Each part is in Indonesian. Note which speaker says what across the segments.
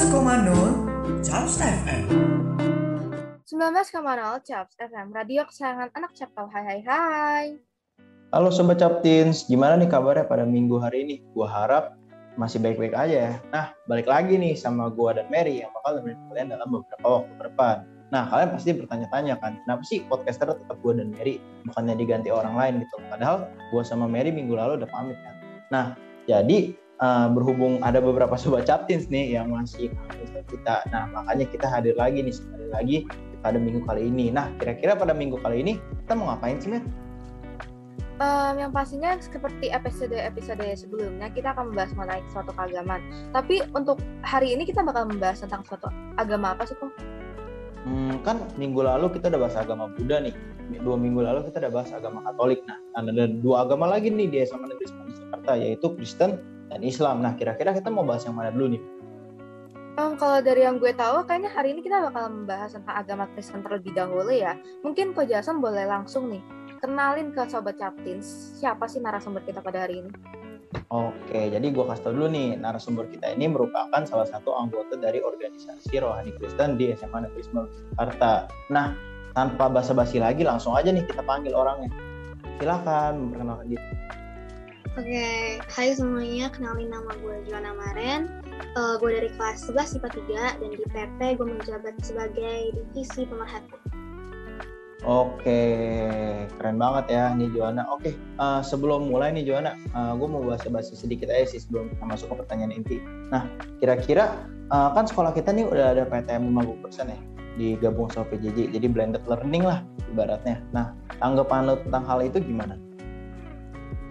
Speaker 1: 19,0 Chaps FM
Speaker 2: 19,0 Chaps FM, radio kesayangan anak Captau. Hai hai hai.
Speaker 3: Halo Sobat Captins, gimana nih kabarnya pada minggu hari ini? Gua harap masih baik-baik aja ya. Nah, balik lagi nih sama gua dan Mary yang bakal nemenin kalian dalam beberapa waktu ke depan. Nah, kalian pasti bertanya-tanya kan, kenapa sih podcaster tetap gua dan Mary, bukannya diganti orang lain gitu. Padahal gua sama Mary minggu lalu udah pamit kan. Nah, jadi uh, berhubung ada beberapa sobat Captins nih yang masih kita. Nah, makanya kita hadir lagi nih sekali lagi pada minggu kali ini. Nah, kira-kira pada minggu kali ini kita mau ngapain sih, Mer?
Speaker 2: Um, yang pastinya seperti episode-episode sebelumnya kita akan membahas mengenai suatu keagamaan. Tapi untuk hari ini kita bakal membahas tentang suatu agama apa sih, kok?
Speaker 3: Hmm, kan minggu lalu kita udah bahas agama Buddha nih. Dua minggu lalu kita udah bahas agama Katolik. Nah, ada dua agama lagi nih di SMA Negeri Jakarta, yaitu Kristen dan Islam. Nah, kira-kira kita mau bahas yang mana dulu nih?
Speaker 2: Um, kalau dari yang gue tahu, kayaknya hari ini kita bakal membahas tentang agama Kristen terlebih dahulu ya. Mungkin Ko Jason boleh langsung nih, kenalin ke Sobat Captins, siapa sih narasumber kita pada hari ini?
Speaker 3: Oke, jadi gue kasih tau dulu nih, narasumber kita ini merupakan salah satu anggota dari organisasi Rohani Kristen di SMA Negeri Jakarta. Nah, tanpa basa-basi lagi, langsung aja nih kita panggil orangnya. Silakan memperkenalkan diri.
Speaker 4: Oke, okay. hai semuanya, kenalin nama gue Joanna Maren. Uh, gue dari kelas 11 IPA 3 dan di PP gue menjabat sebagai divisi pemerhati.
Speaker 3: Oke, keren banget ya nih Joanna. Oke, uh, sebelum mulai nih Joanna, uh, gue mau bahas bahas sedikit aja sih sebelum kita masuk ke pertanyaan inti. Nah, kira-kira uh, kan sekolah kita nih udah ada PTM 50% ya digabung sama PJJ, jadi blended learning lah ibaratnya. Nah, tanggapan lo tentang hal itu gimana?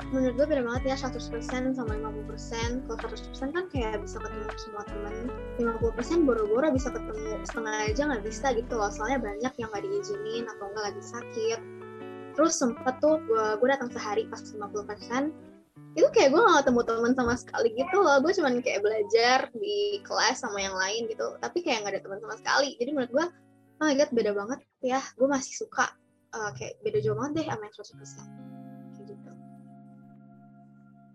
Speaker 4: Menurut gue beda banget ya 100% sama 50% kalau 100% kan kayak bisa ketemu semua temen. 50% boro-boro bisa ketemu setengah aja nggak bisa gitu loh. Soalnya banyak yang nggak diizinin atau nggak lagi sakit terus sempet tuh gue, gue datang sehari pas 50% itu kayak gue gak ketemu temen sama sekali gitu loh. Gue cuman kayak belajar di kelas sama yang lain gitu. Tapi kayak nggak ada teman sama sekali. Jadi menurut gue oh my god beda banget ya. Gue masih suka uh, kayak beda jauh banget deh sama yang 100%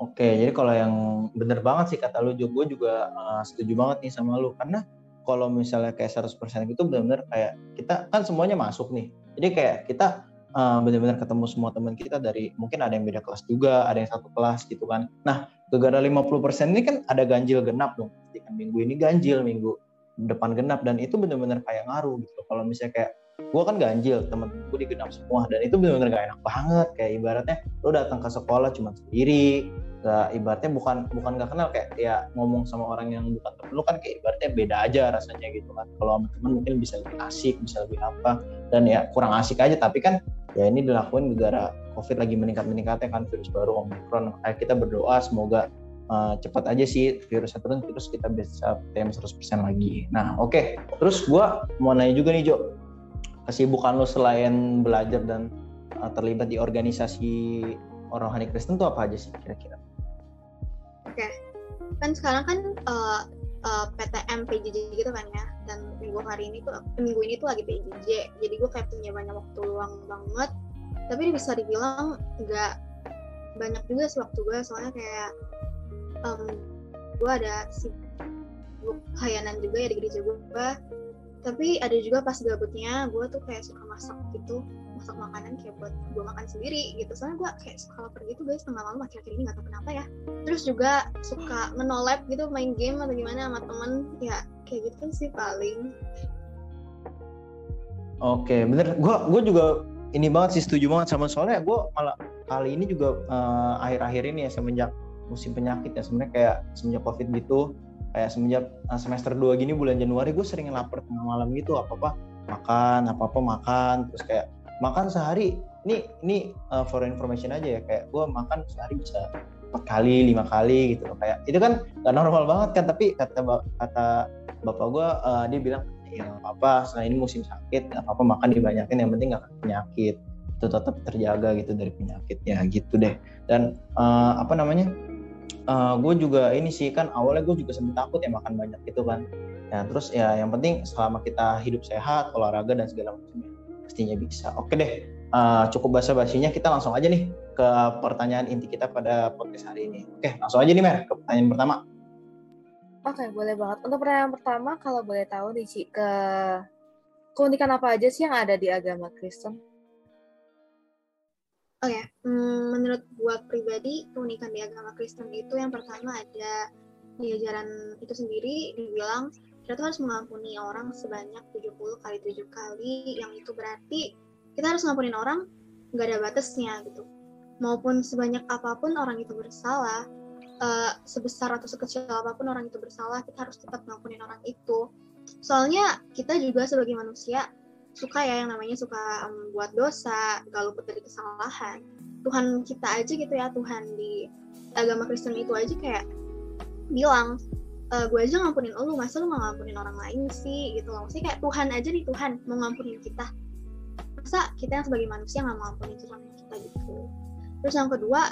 Speaker 3: Oke, jadi kalau yang bener banget sih kata lu, gue juga uh, setuju banget nih sama lu. Karena kalau misalnya kayak 100% gitu bener-bener kayak kita kan semuanya masuk nih. Jadi kayak kita uh, bener-bener ketemu semua teman kita dari mungkin ada yang beda kelas juga, ada yang satu kelas gitu kan. Nah, gara-gara 50% ini kan ada ganjil genap dong. Kan minggu ini ganjil, minggu depan genap dan itu bener-bener kayak ngaruh gitu. Kalau misalnya kayak gue kan ganjil temen-temen gue digenap semua dan itu bener-bener gak enak banget. Kayak ibaratnya lo datang ke sekolah cuma sendiri gak ibaratnya bukan bukan gak kenal kayak ya ngomong sama orang yang bukan temen lo kan kayak ibaratnya beda aja rasanya gitu kan. Kalau sama temen mungkin bisa lebih asik bisa lebih apa dan ya kurang asik aja. Tapi kan ya ini dilakuin gara covid lagi meningkat meningkatnya kan virus baru omikron kayak kita berdoa semoga uh, cepat aja sih virusnya turun terus kita bisa PTM 100% lagi. Nah oke okay. terus gue mau nanya juga nih Jo kesibukan lo selain belajar dan uh, terlibat di organisasi orang rohani Kristen tuh apa aja sih kira-kira?
Speaker 4: Oke, okay. kan sekarang kan uh, uh, PTM PJJ gitu kan ya, dan minggu hari ini tuh minggu ini tuh lagi PJJ, jadi gue kayak punya banyak waktu luang banget, tapi bisa dibilang nggak banyak juga sih waktu gue, soalnya kayak um, gue ada sibuk kayanan juga ya di gereja gue, tapi ada juga pas gabutnya gue tuh kayak suka masak gitu. Masak makanan kayak buat gue makan sendiri gitu. Soalnya gue kayak suka lapar gitu guys. Tengah malam akhir-akhir ini gak tau kenapa ya. Terus juga suka menolep gitu main game atau gimana sama temen. Ya kayak gitu sih paling.
Speaker 3: Oke bener. Gue gue juga ini banget sih setuju banget sama soalnya gue malah kali ini juga uh, akhir-akhir ini ya semenjak musim penyakit ya. Sebenarnya kayak semenjak covid gitu kayak semenjak eh, semester 2 gini bulan Januari gue sering lapar tengah malam gitu. Apa apa makan apa apa makan. Terus kayak makan sehari ini ini uh, for information aja ya. Kayak gue makan sehari bisa empat kali lima kali gitu loh. Kayak itu kan gak normal banget kan tapi kata kata bapak gue uh, dia bilang ya apa apa setelah ini musim sakit apa apa makan dibanyakin yang penting gak penyakit. Itu tetap terjaga gitu dari penyakitnya gitu deh. Dan uh, apa namanya uh, gue juga ini sih kan awalnya gue juga sempat takut ya makan banyak gitu kan ya terus ya yang penting selama kita hidup sehat olahraga dan segala macamnya pastinya bisa oke deh uh, cukup basa basinya kita langsung aja nih ke pertanyaan inti kita pada podcast hari ini oke langsung aja nih mer ke pertanyaan pertama
Speaker 2: Oke, boleh banget. Untuk pertanyaan pertama, kalau boleh tahu nih, Ci, ke keunikan apa aja sih yang ada di agama Kristen?
Speaker 4: Oke, okay. hmm, menurut buat pribadi, keunikan di agama Kristen itu yang pertama ada di ajaran itu sendiri dibilang kita tuh harus mengampuni orang sebanyak 70 kali 7 kali, yang itu berarti kita harus ngampunin orang nggak ada batasnya gitu. Maupun sebanyak apa pun orang itu bersalah, uh, sebesar atau sekecil apa pun orang itu bersalah kita harus tetap ngampunin orang itu soalnya kita juga sebagai manusia suka ya yang namanya suka um, dosa gak luput dari kesalahan. Tuhan kita aja gitu ya Tuhan di agama Kristen itu aja kayak bilang e, gue aja ngampunin lu masa lu nggak ngampunin orang lain sih? Gitu loh. Maksudnya kayak Tuhan aja nih Tuhan mau ngampunin kita. Masa kita yang sebagai manusia nggak mau ngampunin Tuhan kita gitu? Terus yang kedua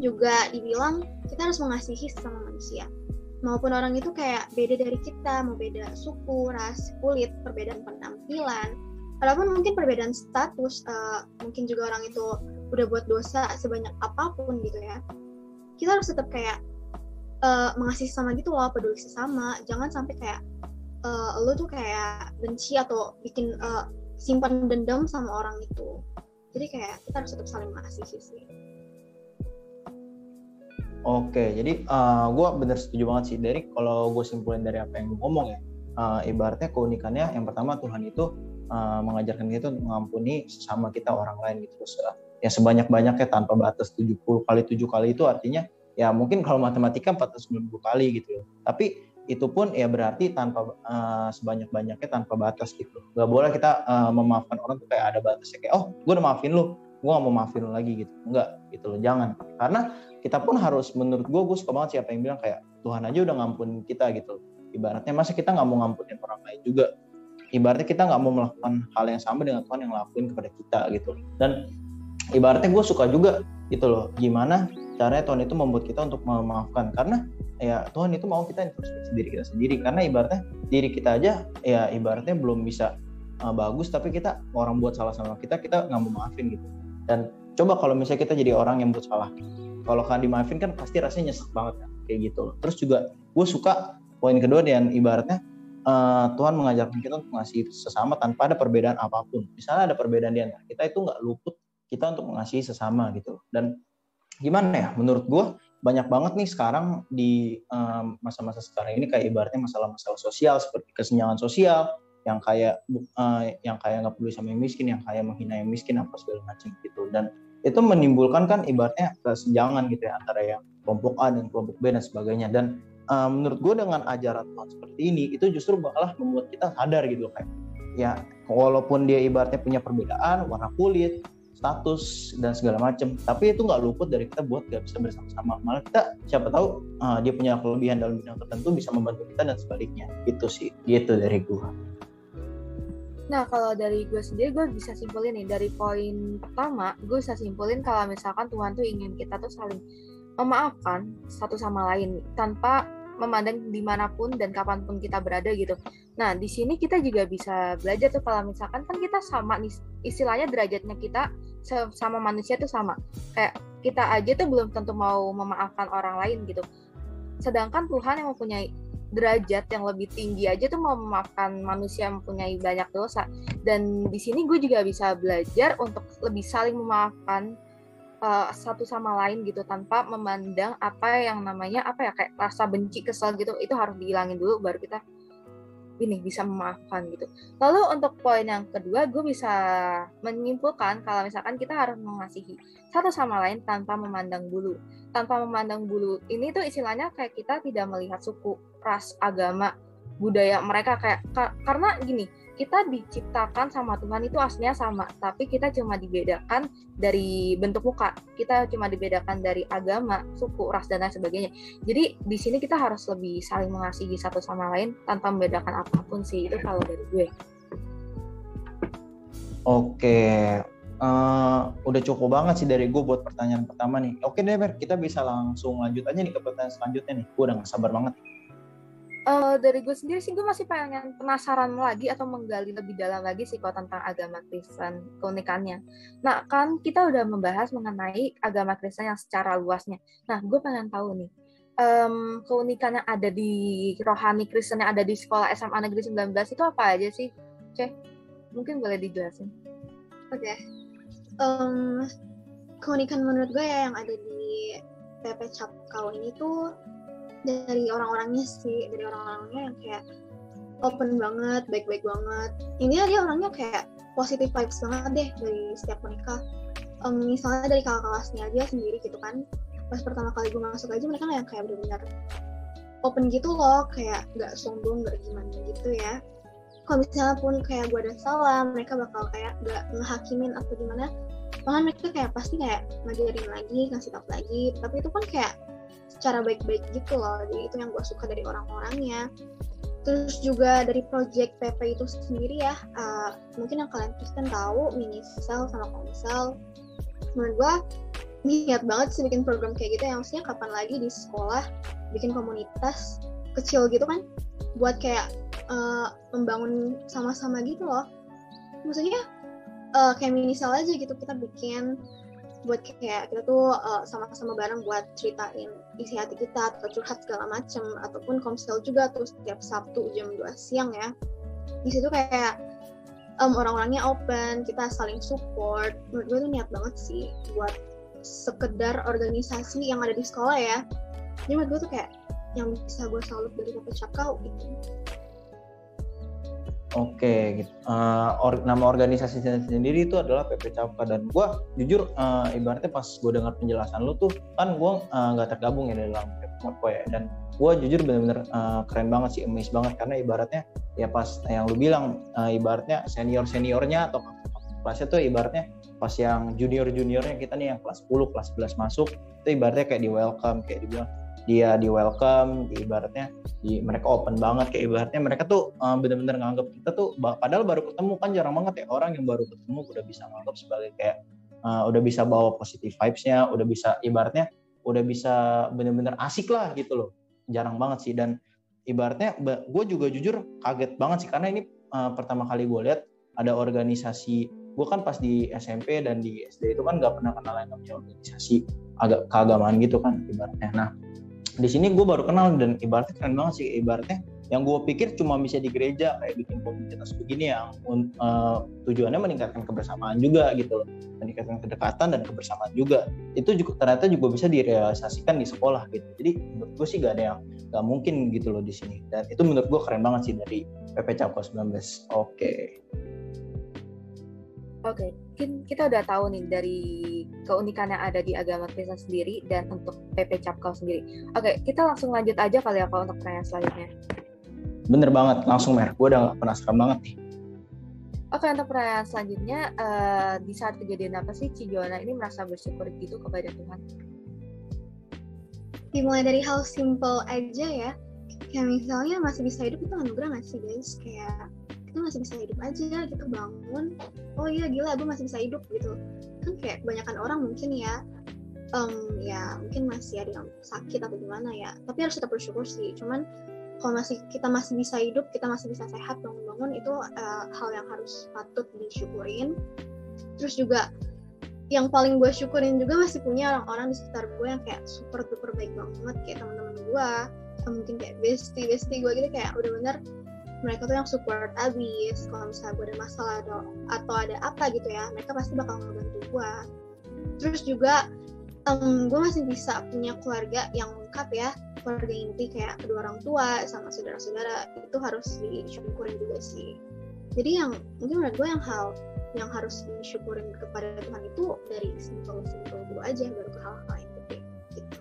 Speaker 4: juga dibilang kita harus mengasihi sesama manusia maupun orang itu kayak beda dari kita mau beda suku ras kulit perbedaan penampilan. Walaupun mungkin perbedaan status uh, mungkin juga orang itu udah buat dosa sebanyak apa pun gitu ya. Kita harus tetap kayak uh, mengasihi sesama gitu loh peduli sesama. Jangan sampai kayak uh, lo tuh kayak benci atau bikin uh, simpan dendam sama orang itu. Jadi kayak kita harus tetap saling mengasihi sih
Speaker 3: Oke, jadi uh, eh, gue bener setuju banget sih. Dari kalau gue simpulin dari apa yang gue ngomong ya, uh, ibaratnya keunikannya yang pertama Tuhan itu uh, mengajarkan kita untuk mengampuni sesama kita orang lain gitu. Terus ya sebanyak-banyaknya tanpa batas 70 kali 7 kali itu artinya ya mungkin kalau matematika 490 kali gitu loh. Tapi itu pun ya berarti tanpa uh, sebanyak-banyaknya tanpa batas gitu. Gak boleh kita uh, memaafkan orang tuh kayak ada batasnya kayak oh gue udah maafin lu, gue gak mau maafin lu lagi gitu. Enggak gitu loh, jangan. Karena kita pun harus menurut gue gue suka banget siapa yang bilang kayak Tuhan aja udah ngampunin kita gitu. Ibaratnya masa kita nggak mau ngampunin orang lain juga? Ibaratnya kita nggak mau melakukan hal yang sama dengan Tuhan yang lakuin kepada kita gitu. Dan ibaratnya gue suka juga gitu loh gimana caranya Tuhan itu membuat kita untuk memaafkan. Karena ya Tuhan itu mau kita introspeksi diri kita sendiri. Karena ibaratnya diri kita aja ya ibaratnya belum bisa uh, bagus tapi kita orang buat salah sama kita kita nggak mau maafin gitu. Dan coba kalau misalnya kita jadi orang yang buat salah kalau kan dimaafin kan pasti rasanya nyesek banget kan kayak gitu. Loh terus juga gue suka poin kedua dan ibaratnya uh, Tuhan mengajarkan kita untuk mengasihi sesama tanpa ada perbedaan apa pun. Misalnya ada perbedaan di antara kita itu nggak luput kita untuk mengasihi sesama gitu. Dan gimana ya menurut gue banyak banget nih sekarang di masa-masa um, sekarang ini kayak ibaratnya masalah-masalah sosial seperti kesenjangan sosial yang kayak uh, yang kayak nggak peduli sama yang miskin yang kayak menghina yang miskin apa segala macam gitu. Dan itu menimbulkan kan ibaratnya kesenjangan gitu ya antara yang kelompok A dan kelompok B dan sebagainya. Dan uh, menurut gue dengan ajaran Tuhan seperti ini itu justru malah membuat kita sadar gitu kayak ya walaupun dia ibaratnya punya perbedaan warna kulit status dan segala macam tapi itu nggak luput dari kita buat gak bisa bersama-sama. Malah kita siapa tahu uh, dia punya kelebihan dalam bidang tertentu bisa membantu kita dan sebaliknya. Itu sih gitu dari gue
Speaker 2: Nah, kalau dari gue sendiri, gue bisa simpulin nih, dari poin pertama, gue bisa simpulin kalau misalkan Tuhan tuh ingin kita tuh saling memaafkan satu sama lain, tanpa memandang di mana pun dan kapan pun kita berada gitu. Nah, di sini kita juga bisa belajar tuh kalau misalkan kan kita sama nih, istilahnya derajatnya kita sama manusia tuh sama. Kayak kita aja tuh belum tentu mau memaafkan orang lain gitu. Sedangkan Tuhan yang mempunyai derajat yang lebih tinggi aja tuh mau memaafkan manusia yang mempunyai banyak dosa. Dan di sini gue juga bisa belajar untuk lebih saling memaafkan uh, satu sama lain gitu tanpa memandang apa yang namanya apa ya kayak rasa benci kesel gitu. Itu harus dihilangin dulu baru kita ini bisa memaafkan gitu. Lalu untuk poin yang kedua, gue bisa menyimpulkan kalau misalkan kita harus mengasihi satu sama lain tanpa memandang bulu. Tanpa memandang bulu ini tuh istilahnya kayak kita tidak melihat suku, ras, agama, budaya mereka kayak karena gini, kita diciptakan sama Tuhan itu aslinya sama, tapi kita cuma dibedakan dari bentuk muka. Kita cuma dibedakan dari agama, suku, ras dan lain sebagainya. Jadi di sini kita harus lebih saling mengasihi satu sama lain tanpa membedakan apa pun sih. Itu kalau dari gue.
Speaker 3: Oke, uh, udah cukup banget sih dari gue buat pertanyaan pertama nih. Oke deh, Ber, kita bisa langsung lanjut aja nih ke pertanyaan selanjutnya nih. Gue udah gak sabar banget
Speaker 2: uh, dari gue sendiri sih gue masih pengen penasaran lagi atau menggali lebih dalam lagi sih kalau tentang agama Kristen keunikannya. Nah kan kita udah membahas mengenai agama Kristen yang secara luasnya. Nah gue pengen tahu nih um, keunikan yang ada di rohani Kristen yang ada di sekolah SMA Negeri 19 itu apa aja sih? Ceh, mungkin boleh dijelasin.
Speaker 4: Oke. Okay. Um, keunikan menurut gue ya yang ada di PP Capkau ini tuh dari orang-orangnya sih, dari orang-orangnya yang kayak open banget, baik-baik banget. Ini dia orangnya kayak positive vibes banget deh dari setiap mereka. Um, misalnya dari kakak kelasnya aja sendiri gitu kan. Pas pertama kali gue masuk aja mereka yang kayak benar-benar open gitu loh, kayak nggak sombong, nggak gimana gitu ya. Kalau misalnya pun kayak gue ada salah, mereka bakal kayak nggak ngehakimin atau gimana. Malah mereka kayak pasti kayak ngajarin lagi, ngasih tau lagi. Tapi itu kan kayak secara baik-baik gitu loh. Jadi itu yang gue suka dari orang-orangnya Terus juga dari project PP itu sendiri ya, uh, mungkin yang kalian Kristen tahu, mini sel sama komsel. Menurut gue niat banget sih bikin program kayak gitu, yang maksudnya kapan lagi di sekolah bikin komunitas kecil gitu kan, buat kayak uh, membangun sama-sama gitu loh. Maksudnya uh, kayak mini sel aja gitu kita bikin buat kayak kita tuh uh, sama-sama bareng buat ceritain isi hati kita atau curhat segala macem. Ataupun komsel juga tuh setiap Sabtu jam 2 siang ya. Di situ kayak um, orang-orangnya open kita saling support. Menurut gue tuh niat banget sih buat sekedar organisasi yang ada di sekolah ya. Jadi menurut gue tuh kayak yang bisa gue salut dari Bapak Cakau gitu
Speaker 3: Oke, gitu. Uh, nama organisasi sendiri itu adalah PP Capka dan gue jujur uh, ibaratnya pas gue dengar penjelasan lu tuh kan gue uh, nggak tergabung ya dalam PP Capka ya. Dan gue jujur bener-bener uh, keren banget sih, amazed banget. Karena ibaratnya ya pas yang lu bilang uh, ibaratnya senior seniornya atau kelasnya tuh ibaratnya pas yang junior juniornya kita nih yang kelas 10 kelas 11 masuk itu ibaratnya kayak di welcome kayak dibilang dia di welcome di ibaratnya di mereka open banget kayak ibaratnya mereka tuh um, bener-bener nganggap kita tuh padahal baru ketemu kan jarang banget ya orang yang baru ketemu udah bisa nganggap sebagai kayak uh, udah bisa bawa positive vibes-nya udah bisa ibaratnya udah bisa bener-bener asik lah gitu loh. Jarang banget sih dan ibaratnya gue juga jujur kaget banget sih karena ini uh, pertama kali gue lihat ada organisasi gue kan pas di SMP dan di SD itu kan gak pernah kenal yang namanya organisasi agak keagamaan gitu kan ibaratnya. Nah di sini gue baru kenal dan ibaratnya keren banget sih ibaratnya yang gue pikir cuma bisa di gereja kayak bikin komunitas begini yang uh, tujuannya meningkatkan kebersamaan juga gitu loh meningkatkan kedekatan dan kebersamaan juga itu juga ternyata juga bisa direalisasikan di sekolah gitu jadi menurut gue sih gak ada yang gak mungkin gitu loh di sini dan itu menurut gue keren banget sih dari PP Capko 19 oke okay.
Speaker 2: Oke, okay. kita udah tahu nih dari keunikan yang ada di agama Kristen sendiri dan untuk PP Capkau sendiri. Oke, okay, kita langsung lanjut aja kali ya kalau untuk pertanyaan selanjutnya.
Speaker 3: Bener banget, langsung Mer. Gue udah penasaran banget nih.
Speaker 2: Oke, okay, untuk pertanyaan selanjutnya, uh, di saat kejadian apa sih Cijuana ini merasa bersyukur gitu kepada Tuhan?
Speaker 4: Dimulai dari hal simple aja ya. Kayak misalnya masih bisa hidup itu anugerah gak sih guys? Kayak kita masih bisa hidup aja gitu bangun oh iya gila gue masih bisa hidup gitu. Kan kayak kebanyakan orang mungkin ya um, ya mungkin masih ada yang sakit atau gimana ya tapi harus tetap bersyukur sih. Cuman kalau masih kita masih bisa hidup kita masih bisa sehat bangun-bangun itu uh, hal yang harus patut disyukurin. Terus juga yang paling gue syukurin juga masih punya orang-orang di sekitar gue yang kayak super duper baik banget kayak teman-teman gue mungkin kayak bestie bestie gue gitu kayak udah bener mereka tuh yang support abis. Kalau misalnya gue ada masalah atau, atau ada apa gitu ya mereka pasti bakal ngebantu gue terus juga um, gue masih bisa punya keluarga yang lengkap ya. Keluarga inti kayak kedua orang tua sama saudara-saudara itu harus disyukurin juga sih. Jadi yang mungkin menurut gue yang hal yang harus disyukurin kepada Tuhan itu dari simpel-simpel dulu aja baru ke hal-hal yang gede gitu.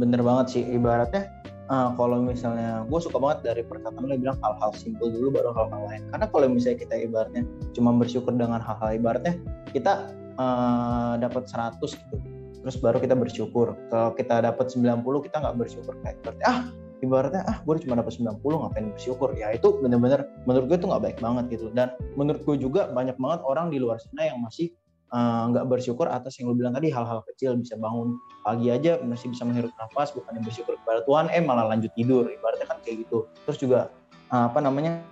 Speaker 3: bener banget sih ibaratnya uh, kalau misalnya gue suka banget dari perkataan lo bilang hal-hal simpel dulu baru hal-hal lain. Karena kalau misalnya kita ibaratnya cuma bersyukur dengan hal-hal ibaratnya kita uh, dapat 100 gitu terus baru kita bersyukur. Kalau kita dapat 90 kita nggak bersyukur kayak berarti ah ibaratnya ah gue cuma dapat 90 ngapain bersyukur? Ya itu bener-bener menurut gue itu nggak baik banget gitu. Dan menurut gue juga banyak banget orang di luar sana yang masih nggak uh, bersyukur atas yang lo bilang tadi hal-hal kecil bisa bangun pagi aja masih bisa menghirup nafas bukan yang bersyukur kepada Tuhan eh malah lanjut tidur ibaratnya kan kayak gitu. Terus juga uh, apa namanya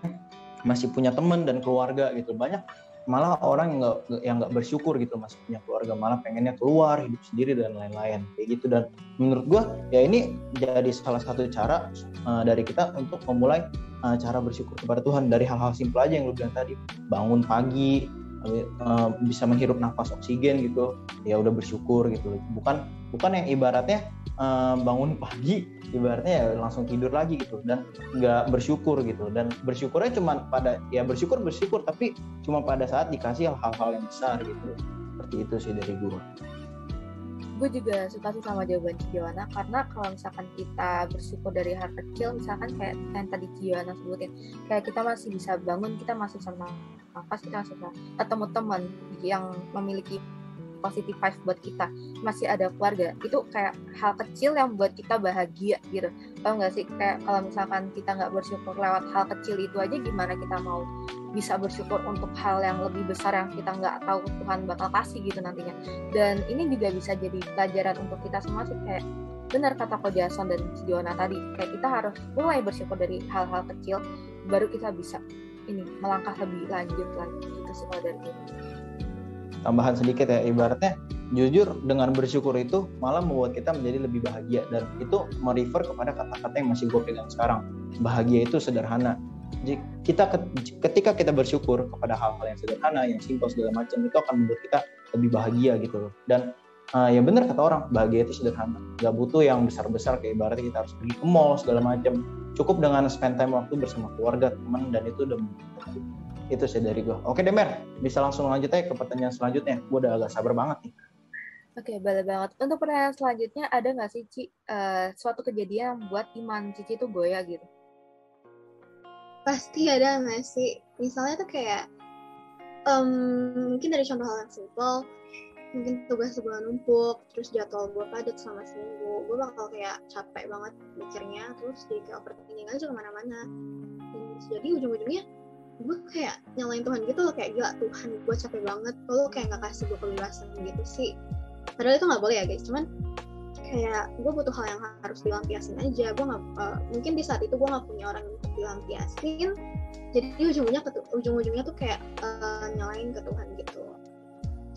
Speaker 3: masih punya teman dan keluarga gitu. Banyak malah orang yang nggak yang nggak bersyukur gitu masih punya keluarga malah pengennya keluar hidup sendiri dan lain-lain. Kayak gitu. Dan menurut gue ya ini jadi salah satu cara uh, dari kita untuk memulai uh, cara bersyukur kepada Tuhan. Dari hal-hal simpel aja yang lu bilang tadi. Bangun pagi uh, bisa menghirup nafas oksigen gitu. Ya udah bersyukur gitu. Bukan bukan yang ibaratnya uh, bangun pagi ibaratnya ya langsung tidur lagi gitu. Dan nggak bersyukur gitu. Dan bersyukurnya cuma pada ya bersyukur bersyukur. Tapi cuma pada saat dikasih hal-hal yang besar gitu. Seperti itu sih dari gue
Speaker 2: gue juga suka sih sama jawaban Ciwana karena kalau misalkan kita bersyukur dari hal kecil misalkan kayak yang tadi Ciwana sebutin kayak kita masih bisa bangun kita masih sama bisa ketemu teman yang memiliki positive vibes buat kita masih ada keluarga itu kayak hal kecil yang buat kita bahagia gitu. Tau nggak sih? Kayak kalau misalkan kita nggak bersyukur lewat hal kecil itu aja gimana kita mau bisa bersyukur untuk hal yang lebih besar yang kita nggak tahu Tuhan bakal kasih gitu nantinya. Dan ini juga bisa jadi pelajaran untuk kita semua sih kayak benar kata Ko Jason dan Joana tadi kayak kita harus mulai bersyukur dari hal-hal kecil baru kita bisa ini melangkah lebih lanjut lagi gitu sih kalau dari ini.
Speaker 3: Tambahan sedikit ya ibaratnya jujur dengan bersyukur itu malah membuat kita menjadi lebih bahagia dan itu merefer kepada kata-kata yang masih gue pegang sekarang. Bahagia itu sederhana. Kita ketika kita bersyukur kepada hal-hal yang sederhana yang simpel segala macam itu akan membuat kita lebih bahagia gitu loh. Dan uh, ya benar kata orang bahagia itu sederhana. Gak butuh yang besar-besar kayak ibaratnya kita harus pergi ke mall segala macam cukup dengan spend time waktu bersama keluarga teman dan itu udah itu sih dari gue oke Demer bisa langsung lanjut aja ke pertanyaan selanjutnya gue udah agak sabar banget nih
Speaker 2: Oke, boleh banget. Untuk pertanyaan selanjutnya, ada nggak sih, Ci, uh, suatu kejadian yang buat iman Cici itu goyah gitu?
Speaker 4: Pasti ada nggak sih? Misalnya tuh kayak, um, mungkin dari contoh hal yang simple, mungkin tugas sebulan numpuk, terus jadwal gue padat selama seminggu, gue bakal kayak capek banget mikirnya, terus jadi kayak overthinking aja ke mana-mana. Jadi ujung-ujungnya gue kayak nyalain Tuhan gitu loh kayak gila Tuhan gue capek banget. Lo kayak nggak kasih gue kebebasan gitu sih. Padahal itu nggak boleh ya guys. Cuman kayak gue butuh hal yang harus dilampiasin aja. Gue nggak uh, mungkin di saat itu gue nggak punya orang untuk dilampiasin. Jadi ujung-ujungnya ujung-ujungnya tuh kayak uh, nyalain ke Tuhan gitu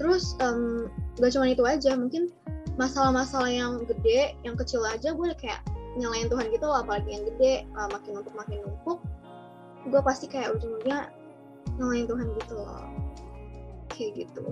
Speaker 4: terus um, gak cuma itu aja mungkin masalah-masalah yang gede yang kecil aja gue kayak nyalain Tuhan gitu loh apalagi yang gede uh, makin numpuk makin numpuk gue pasti kayak ujung-ujungnya ngelain Tuhan gitu loh. Kayak gitu.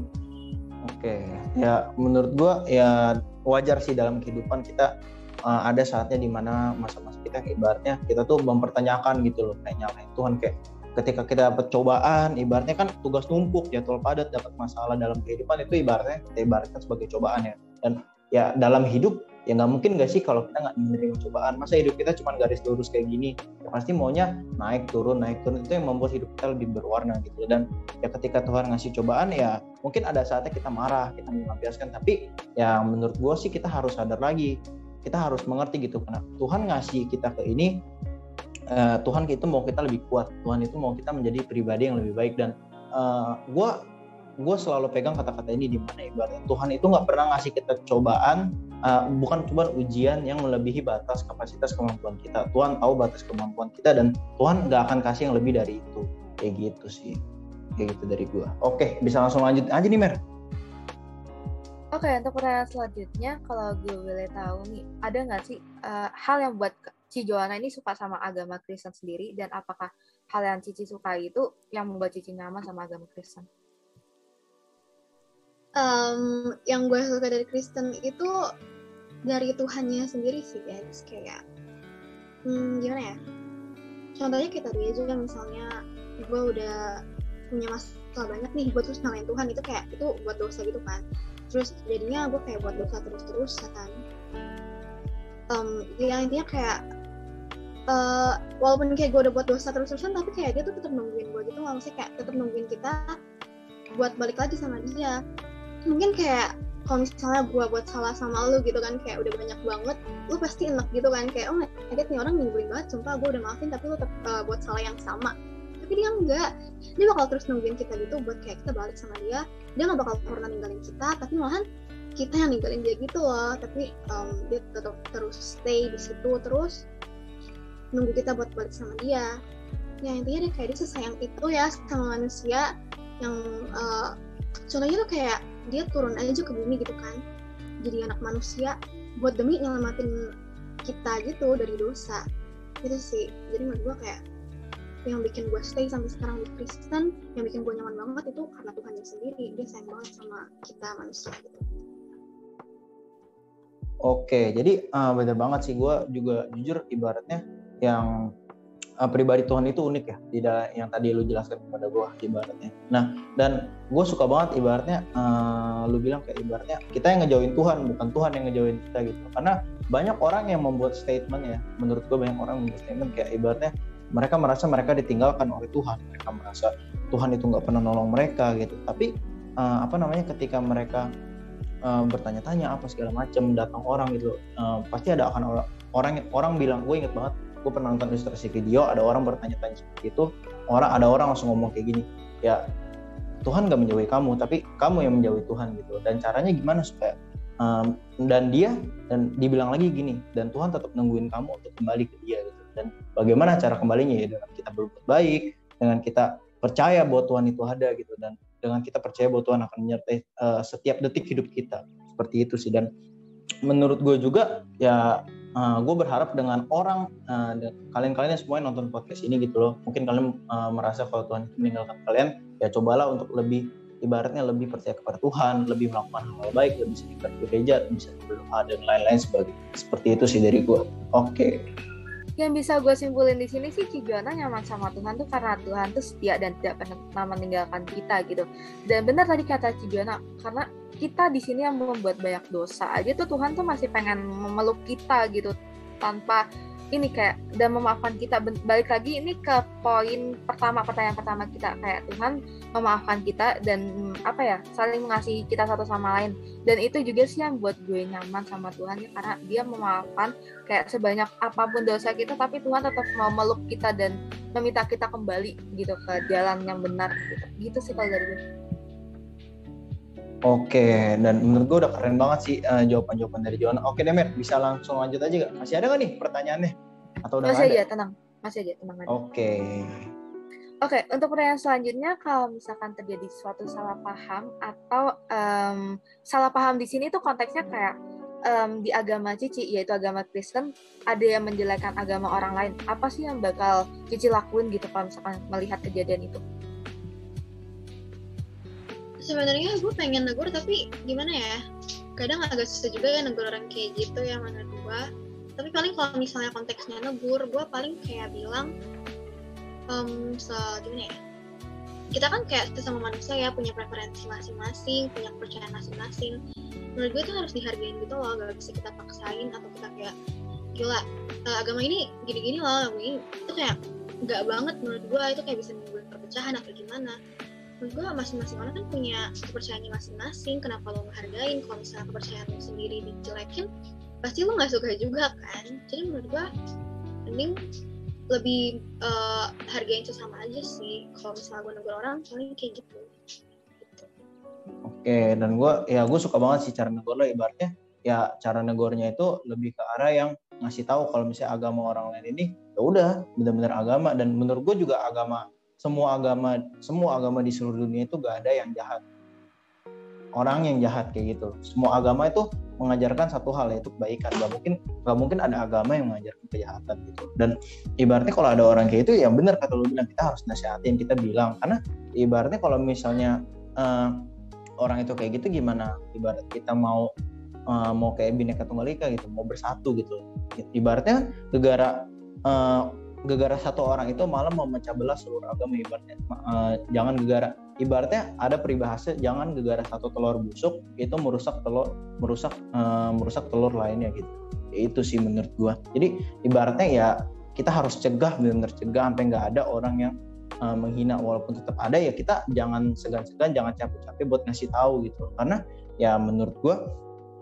Speaker 3: Oke ya menurut gue ya wajar sih dalam kehidupan kita uh, ada saatnya di mana masa-masa kita ibaratnya kita tuh mempertanyakan gitu loh kayak nyalain Tuhan kayak ketika kita dapat cobaan ibaratnya kan tugas numpuk jadwal padat dapat masalah dalam kehidupan itu ibaratnya kita ibaratkan sebagai cobaan ya. Dan ya dalam hidup ya nggak mungkin gak sih kalau kita nggak menerima cobaan? Masa hidup kita cuma garis lurus kayak gini? Ya pasti maunya naik turun naik turun. Itu yang membuat hidup kita lebih berwarna gitu. Dan ya ketika Tuhan ngasih cobaan ya mungkin ada saatnya kita marah kita melampiaskan. Tapi ya menurut gue sih kita harus sadar lagi. Kita harus mengerti gitu karena Tuhan ngasih kita ke ini uh, Tuhan itu mau kita lebih kuat. Tuhan itu mau kita menjadi pribadi yang lebih baik. Dan uh, eh, gue gue selalu pegang kata-kata ini di mana ibaratnya Tuhan itu nggak pernah ngasih kita cobaan uh, bukan cuma ujian yang melebihi batas kapasitas kemampuan kita. Tuhan tahu batas kemampuan kita dan Tuhan nggak akan kasih yang lebih dari itu. Kayak gitu sih. Kayak gitu dari gue oke bisa langsung lanjut aja nih Mer.
Speaker 2: Oke, untuk pertanyaan selanjutnya, kalau gue boleh tahu nih, ada nggak sih uh, hal yang buat Ci Joanna ini suka sama agama Kristen sendiri, dan apakah hal yang Cici suka itu yang membuat Cici nyaman sama agama Kristen?
Speaker 4: um, yang gue suka dari Kristen itu dari Tuhannya sendiri sih guys. Kayak hmm, gimana ya? Contohnya kita tadi aja misalnya gue udah punya masalah banyak nih gue terus nyalain Tuhan itu kayak itu buat dosa gitu kan. Terus jadinya gue kayak buat dosa terus-terusan. Um, ya intinya kayak uh, walaupun kayak gue udah buat dosa terus-terusan tapi kayak dia tuh tetap nungguin gue gitu nggak mesti kayak tetap nungguin kita buat balik lagi sama dia. Mungkin kayak kalau misalnya gue buat salah sama lu gitu kan kayak udah banyak banget lu pasti enak gitu kan. Kayak oh kaget nih orang nyebelin banget sumpah gue udah maafin tapi lu tetap uh, buat salah yang sama. Tapi dia enggak. Dia bakal terus nungguin kita gitu buat kayak kita balik sama dia. Dia nggak bakal pernah ninggalin kita tapi malahan kita yang ninggalin dia gitu loh. Tapi um, dia tetap terus stay di situ terus nunggu kita buat balik sama dia. Ya intinya dia kayak dia sesayang itu ya sama manusia yang uh, contohnya tuh kayak dia turun aja ke bumi gitu kan. Jadi anak manusia buat demi nyelamatin kita gitu dari dosa. Itu sih. Jadi menurut gue kayak yang bikin gue stay sampai sekarang di Kristen yang bikin gue nyaman banget itu karena Tuhannya sendiri. Dia sayang banget sama kita manusia gitu.
Speaker 3: Oke, jadi uh, bener banget sih. Gue juga jujur ibaratnya yang uh, pribadi Tuhan itu unik ya, tidak yang tadi lu jelaskan kepada gue ibaratnya. Nah, dan gue suka banget ibaratnya uh, lu bilang kayak ibaratnya kita yang ngejauhin Tuhan, bukan Tuhan yang ngejauhin kita gitu. Karena banyak orang yang membuat statement ya, menurut gue banyak orang membuat statement kayak ibaratnya mereka merasa mereka ditinggalkan oleh Tuhan, mereka merasa Tuhan itu nggak pernah nolong mereka gitu. Tapi uh, apa namanya ketika mereka uh, bertanya-tanya apa segala macam datang orang gitu uh, pasti ada akan orang orang bilang gue inget banget gue pernah nonton ilustrasi video ada orang bertanya-tanya seperti itu. Orang ada orang langsung ngomong kayak gini ya Tuhan gak menjauhi kamu tapi kamu yang menjauhi Tuhan gitu. Dan caranya gimana supaya um, dan dia dan dibilang lagi gini dan Tuhan tetap nungguin kamu untuk kembali ke dia gitu. Dan bagaimana cara kembalinya ya dengan kita berbuat baik dengan kita percaya bahwa Tuhan itu ada gitu. Dan dengan kita percaya bahwa Tuhan akan menyertai uh, setiap detik hidup kita. Seperti itu sih. Dan menurut gue juga ya uh, gue berharap dengan orang uh, kalian-kalian yang nonton podcast ini gitu loh mungkin kalian uh, merasa kalau Tuhan meninggalkan kalian ya cobalah untuk lebih ibaratnya lebih percaya kepada Tuhan, lebih melakukan hal baik, lebih sering ke gereja, bisa berdoa dan lain-lain sebagainya. Seperti itu sih dari gue. Oke. Okay
Speaker 2: yang bisa gue simpulin di sini sih Cibiana nyaman sama Tuhan tuh karena Tuhan tuh setia dan tidak pernah meninggalkan kita gitu. Dan benar tadi kata Cibiana karena kita di sini yang membuat banyak dosa aja tuh Tuhan tuh masih pengen memeluk kita gitu tanpa ini kayak dan memaafkan kita. Balik lagi ini ke poin pertama pertanyaan pertama kita. Kayak Tuhan memaafkan kita dan apa ya saling mengasihi kita satu sama lain. Dan itu juga sih yang buat gue nyaman sama Tuhan ya karena dia memaafkan kayak sebanyak apa pun dosa kita tapi Tuhan tetap mau meluk kita dan meminta kita kembali gitu ke jalan yang benar gitu. Gitu sih kalau dari gue
Speaker 3: Oke, dan menurut gue udah keren banget sih uh, jawaban-jawaban dari Johan. Oke, Demet, bisa langsung lanjut aja gak? Masih ada gak nih pertanyaannya? Atau udah
Speaker 2: Masih
Speaker 3: aja,
Speaker 2: tenang. Masih aja, tenang aja.
Speaker 3: Oke.
Speaker 2: Oke, untuk pertanyaan selanjutnya, kalau misalkan terjadi suatu salah paham atau um, salah paham di sini tuh konteksnya kayak um, di agama Cici, yaitu agama Kristen, ada yang menjelekkan agama orang lain. Apa sih yang bakal Cici lakuin gitu kalau misalkan melihat kejadian itu?
Speaker 4: Sebenarnya gue pengen negur tapi gimana ya? Kadang agak susah juga ya negur orang kayak gitu ya menurut gue tapi paling kalau misalnya konteksnya negur gue paling kayak bilang um, se gimana ya? Kita kan kayak sesama manusia ya punya preferensi masing-masing punya kepercayaan masing-masing. Menurut gue itu harus dihargain gitu loh gak bisa kita paksain atau kita kayak gila uh, agama ini gini-gini loh ini itu kayak nggak banget menurut gue itu kayak bisa menimbulkan perpecahan atau gimana menurut gue masing-masing orang kan punya kepercayaannya masing-masing. Kenapa lo ngehargain kalau misalnya kepercayaan lo sendiri dijelekin pasti lo nggak suka juga kan? Jadi menurut gue mending lebih uh, hargain sesama aja sih. Kalau misalnya gue negur orang paling kayak gitu.
Speaker 3: Oke dan gue ya gue suka banget sih cara negur lo. Ibaratnya ya cara negornya itu lebih ke arah yang ngasih tahu kalau misalnya agama orang lain ini ya udah benar-benar agama. Dan menurut gue juga agama semua agama semua agama di seluruh dunia itu gak ada yang jahat. Orang yang jahat kayak gitu. Semua agama itu mengajarkan satu hal yaitu kebaikan. Gak mungkin gak mungkin ada agama yang mengajarkan kejahatan gitu. Dan ibaratnya kalau ada orang kayak itu yang benar kata lu bilang kita harus nasihatin kita bilang. Karena ibaratnya kalau misalnya uh, orang itu kayak gitu gimana? Ibarat kita mau uh, mau kayak bineka tunggal ika gitu mau bersatu gitu. Ibaratnya negara uh, gegara satu orang itu malah memecah belah seluruh agama ibaratnya. Uh, jangan gegara. Ibaratnya ada peribahasa jangan gegara satu telur busuk itu merusak telur merusak uh, merusak telur lainnya gitu. Itu sih menurut gua. Jadi ibaratnya ya kita harus cegah benar-benar cegah sampai nggak ada orang yang uh, menghina walaupun tetap ada ya kita jangan segan-segan jangan capek-capek buat ngasih tahu gitu. Karena ya menurut gua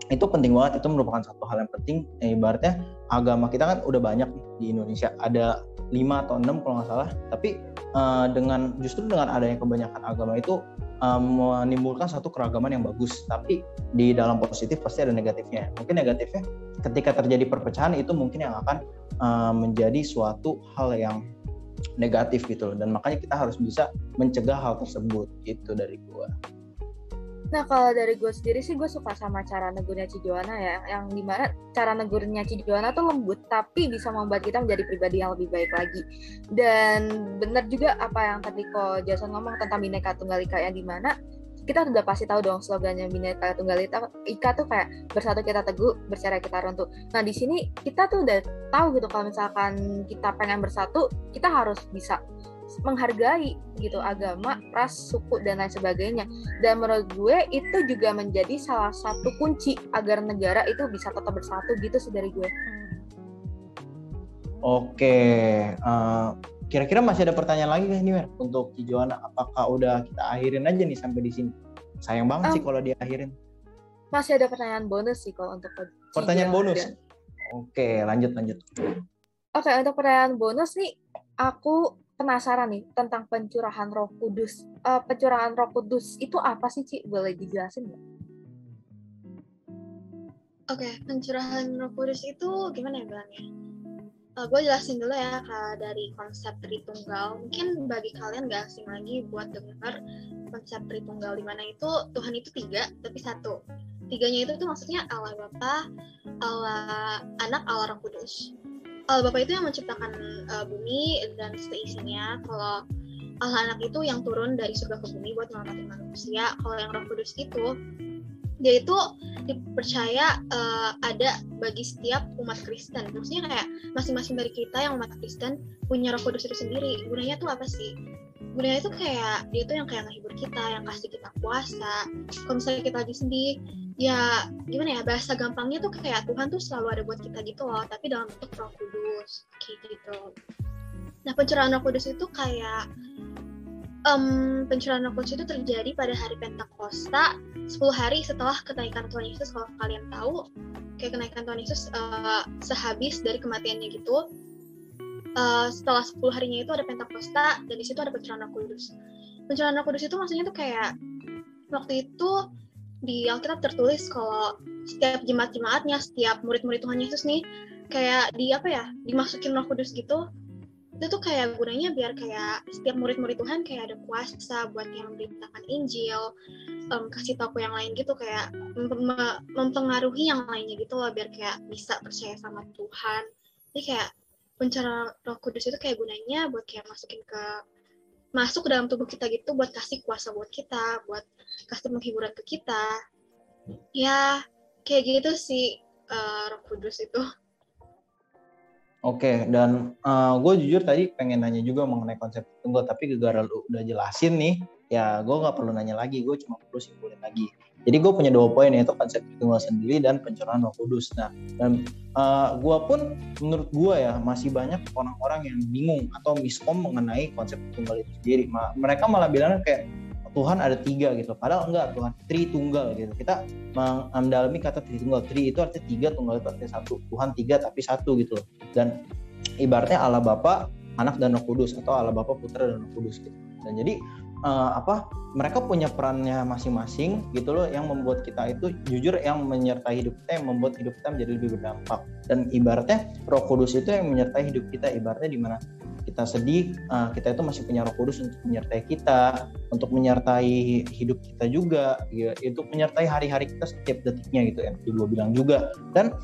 Speaker 3: itu penting banget itu merupakan satu hal yang penting. Ya, ibaratnya agama kita kan udah banyak di Indonesia. Ada lima atau enam kalau nggak salah. Tapi uh, dengan justru dengan adanya kebanyakan agama itu uh, menimbulkan satu keragaman yang bagus. Tapi di dalam positif pasti ada negatifnya. Mungkin negatifnya ketika terjadi perpecahan itu mungkin yang akan uh, menjadi suatu hal yang negatif gitu loh. Dan makanya kita harus bisa mencegah hal tersebut gitu dari gua.
Speaker 2: Nah kalau dari gue sendiri sih gue suka sama cara negurnya Cijuana ya, yang di mana cara negurnya Cijuana tuh lembut tapi bisa membuat kita menjadi pribadi yang lebih baik lagi. Dan benar juga apa yang tadi kok Jason ngomong tentang bineka tunggal ika yang di mana kita udah pasti tahu dong slogannya bineka tunggal ika tuh kayak bersatu kita teguh, bercerai kita runtuh. Nah di sini kita tuh udah tahu gitu kalau misalkan kita pengen bersatu, kita harus bisa menghargai gitu agama, ras, suku dan lain sebagainya. Dan menurut gue itu juga menjadi salah satu kunci agar negara itu bisa tetap bersatu gitu sih dari gue.
Speaker 3: Oke, uh, kira-kira masih ada pertanyaan lagi nih Mer untuk Cijuana? Apakah udah kita akhirin aja nih sampai di sini? Sayang banget um, sih kalau diakhirin.
Speaker 2: Masih ada pertanyaan bonus sih kalau untuk
Speaker 3: Pertanyaan bonus. Oke, lanjut lanjut.
Speaker 2: Oke, untuk pertanyaan bonus nih, aku penasaran nih tentang pencurahan Roh Kudus. Uh, pencurahan Roh Kudus itu apa sih, Ci? Boleh dijelasin nggak?
Speaker 4: Oke, okay, pencurahan Roh Kudus itu gimana ya bilangnya? Uh, gue jelasin dulu ya kak, dari konsep Tritunggal. Mungkin bagi kalian gak asing lagi buat dengar konsep Tritunggal di mana itu Tuhan itu tiga tapi satu. Tiganya itu tuh maksudnya Allah Bapa, Allah Anak, Allah Roh Kudus Allah Bapa itu yang menciptakan uh, bumi dan seisinya. Kalau Allah Anak itu yang turun dari surga ke bumi buat menyelamatkan manusia. Kalau yang Roh Kudus itu dia itu dipercaya uh, ada bagi setiap umat Kristen. Maksudnya kayak masing-masing dari kita yang umat Kristen punya Roh Kudus itu sendiri. Gunanya tuh apa sih? Gunanya itu kayak dia tuh yang kayak ngehibur kita, yang kasih kita kuasa. Kalau misalnya kita lagi sedih, ya gimana ya bahasa gampangnya tuh kayak Tuhan tuh selalu ada buat kita gitu loh tapi dalam bentuk Roh Kudus kayak gitu. Nah pencurahan Roh Kudus itu kayak um, pencurahan Roh Kudus itu terjadi pada hari Pentakosta 10 hari setelah kenaikan Tuhan Yesus. Kalau kalian tahu kayak kenaikan Tuhan Yesus uh, sehabis dari kematiannya gitu uh, setelah 10 harinya itu ada Pentakosta dan di situ ada pencurahan Roh Kudus. Pencurahan Roh Kudus itu maksudnya tuh kayak waktu itu di Alkitab tertulis kalau setiap jemaat-jemaatnya, setiap murid-murid Tuhan Yesus nih kayak di apa ya, dimasukin Roh Kudus gitu. Itu tuh kayak gunanya biar kayak setiap murid-murid Tuhan kayak ada kuasa buat yang memberitakan Injil, um, kasih tahu yang lain gitu kayak mem mempengaruhi yang lainnya gitu loh biar kayak bisa percaya sama Tuhan. Jadi kayak pencerahan Roh Kudus itu kayak gunanya buat kayak masukin ke masuk ke dalam tubuh kita gitu buat kasih kuasa buat kita, buat kasih penghiburan ke kita. Ya, kayak gitu sih uh, Roh Kudus itu.
Speaker 3: Oke, dan uh, gue jujur tadi pengen nanya juga mengenai konsep tunggal, tapi gara lu udah jelasin nih, ya gue nggak perlu nanya lagi, gue cuma perlu simpulin lagi. Jadi gue punya dua poin yaitu konsep tunggal sendiri dan pencerahan Roh Kudus. Nah, dan uh, eh, gue pun menurut gue ya masih banyak orang-orang yang bingung atau miskom mengenai konsep tunggal itu sendiri. Mereka malah bilang kayak Tuhan ada tiga gitu. Padahal enggak, Tuhan tunggal gitu. Kita mendalami kata tunggal. Tri itu artinya tiga, tunggal itu artinya satu. Tuhan tiga tapi satu gitu. Dan ibaratnya Allah Bapa, Anak dan Roh Kudus atau Allah Bapa, Putra dan Roh Kudus gitu. Dan jadi uh, apa mereka punya perannya masing-masing gitu loh yang membuat kita itu jujur yang menyertai hidup kita yang membuat hidup kita menjadi lebih berdampak. Dan ibaratnya Roh Kudus itu yang menyertai hidup kita ibaratnya di mana kita sedih uh, kita itu masih punya Roh Kudus untuk menyertai kita untuk menyertai hidup kita juga ya, untuk menyertai hari-hari kita setiap detiknya gitu ya gue bilang juga. Dan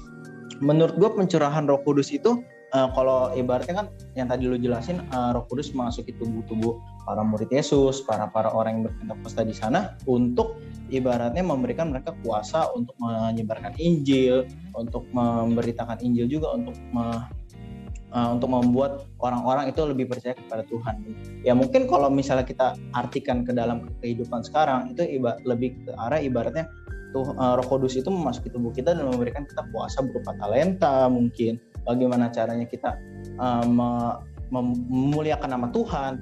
Speaker 3: menurut gue pencurahan Roh Kudus itu uh, kalau ibaratnya kan yang tadi lu jelasin uh, Roh Kudus masuk ke tubuh-tubuh para murid Yesus, para para orang yang berpentakosta di sana untuk ibaratnya memberikan mereka kuasa untuk menyebarkan Injil, untuk memberitakan Injil juga untuk me, uh, untuk membuat orang-orang itu lebih percaya kepada Tuhan. Ya mungkin kalau misalnya kita artikan ke dalam kehidupan sekarang itu iba, lebih ke arah ibaratnya tuh uh, Roh Kudus itu memasuki tubuh kita dan memberikan kita kuasa berupa talenta mungkin bagaimana caranya kita uh, memuliakan nama Tuhan,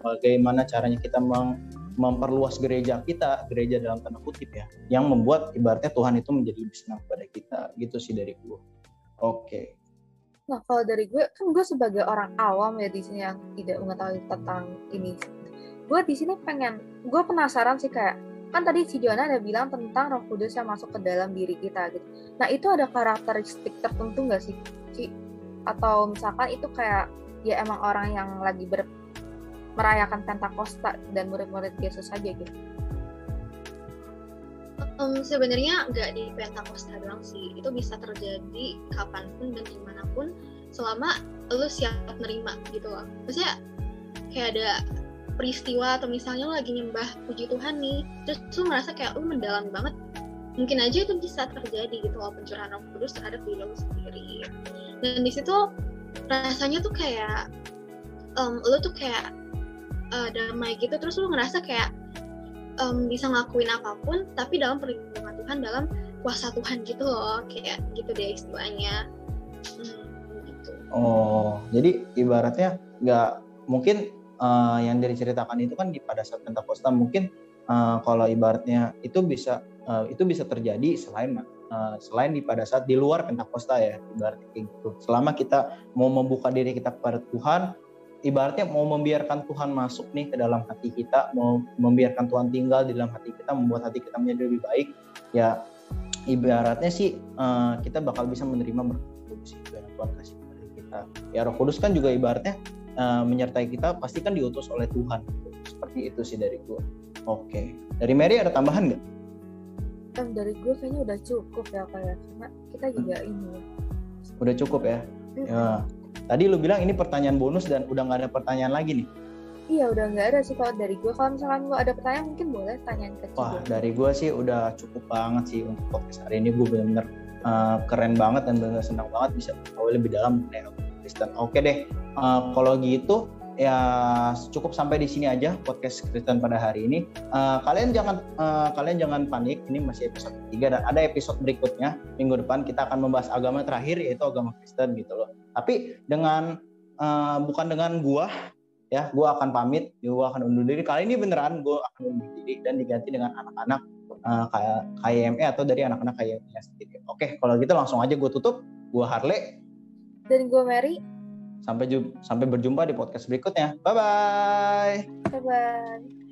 Speaker 3: bagaimana caranya kita meng, memperluas gereja kita, gereja dalam tanda kutip ya, yang membuat ibaratnya Tuhan itu menjadi lebih senang pada kita, gitu sih dari gue. Oke. Okay.
Speaker 2: Nah kalau dari gue kan gue sebagai orang awam ya di sini yang tidak mengetahui tentang ini, gue di sini pengen, gue penasaran sih kayak kan tadi si Joanna ada bilang tentang Roh Kudus yang masuk ke dalam diri kita gitu. Nah itu ada karakteristik tertentu nggak sih, Ci? Atau misalkan itu kayak ya emang orang yang lagi ber merayakan Pentakosta dan murid-murid Yesus saja gitu?
Speaker 4: Um, sebenarnya nggak di Pentakosta doang sih, itu bisa terjadi kapan pun dan di mana pun selama lu siap nerima gitu loh. Maksudnya kayak ada peristiwa atau misalnya lu lagi nyembah puji Tuhan nih, terus lu merasa kayak lu mendalam banget, mungkin aja itu bisa terjadi gitu loh pencurahan Roh Kudus terhadap diri lu sendiri. Dan di situ rasanya tuh kayak um, lu tuh kayak uh, damai gitu terus lu ngerasa kayak um, bisa ngelakuin apa pun tapi dalam perlindungan Tuhan dalam kuasa Tuhan gitu loh kayak gitu deh istilahnya hmm, gitu.
Speaker 3: oh jadi ibaratnya nggak mungkin uh, yang diceritakan itu kan di pada saat Pentakosta mungkin uh, kalau ibaratnya itu bisa uh, itu bisa terjadi selain uh, selain di pada saat di luar Pentakosta ya ibaratnya kayak gitu selama kita mau membuka diri kita kepada Tuhan ibaratnya mau membiarkan Tuhan masuk nih ke dalam hati kita, mau membiarkan Tuhan tinggal di dalam hati kita, membuat hati kita menjadi lebih baik, ya ibaratnya sih uh, kita bakal bisa menerima berkat yang Tuhan kasih kepada kita. Ya Roh Kudus kan juga ibaratnya uh, menyertai kita, pasti kan diutus oleh Tuhan. Seperti itu sih dari gua. Oke, dari Mary ada tambahan nggak?
Speaker 2: Um, dari gue kayaknya udah cukup ya kayak karena kita juga hmm. ini.
Speaker 3: Udah cukup ya. Hmm. Ya, Tadi lu bilang ini pertanyaan bonus dan udah nggak ada pertanyaan lagi nih.
Speaker 2: Iya udah nggak ada sih kalau dari gue. Kalau misalkan gue ada pertanyaan mungkin boleh tanyain ke
Speaker 3: Wah dari gue sih udah cukup banget sih untuk podcast hari ini. Gue bener-bener uh, keren banget dan bener senang banget bisa tahu lebih dalam mengenai Kristen. Oke deh, uh, kalau gitu ya cukup sampai di sini aja podcast Kristen pada hari ini. Uh, kalian jangan uh, kalian jangan panik, ini masih episode ketiga dan ada episode berikutnya minggu depan kita akan membahas agama terakhir yaitu agama Kristen gitu loh. Tapi dengan uh, bukan dengan gua ya, gua akan pamit, gua akan undur diri. Kali ini beneran gua akan undur diri dan diganti dengan anak-anak uh, KYME atau dari anak-anak KYME sendiri. Oke, kalau gitu langsung aja gue tutup. Gua Harley
Speaker 2: dan gue Mary
Speaker 3: Sampai sampai berjumpa di podcast berikutnya. Bye bye.
Speaker 2: Bye bye.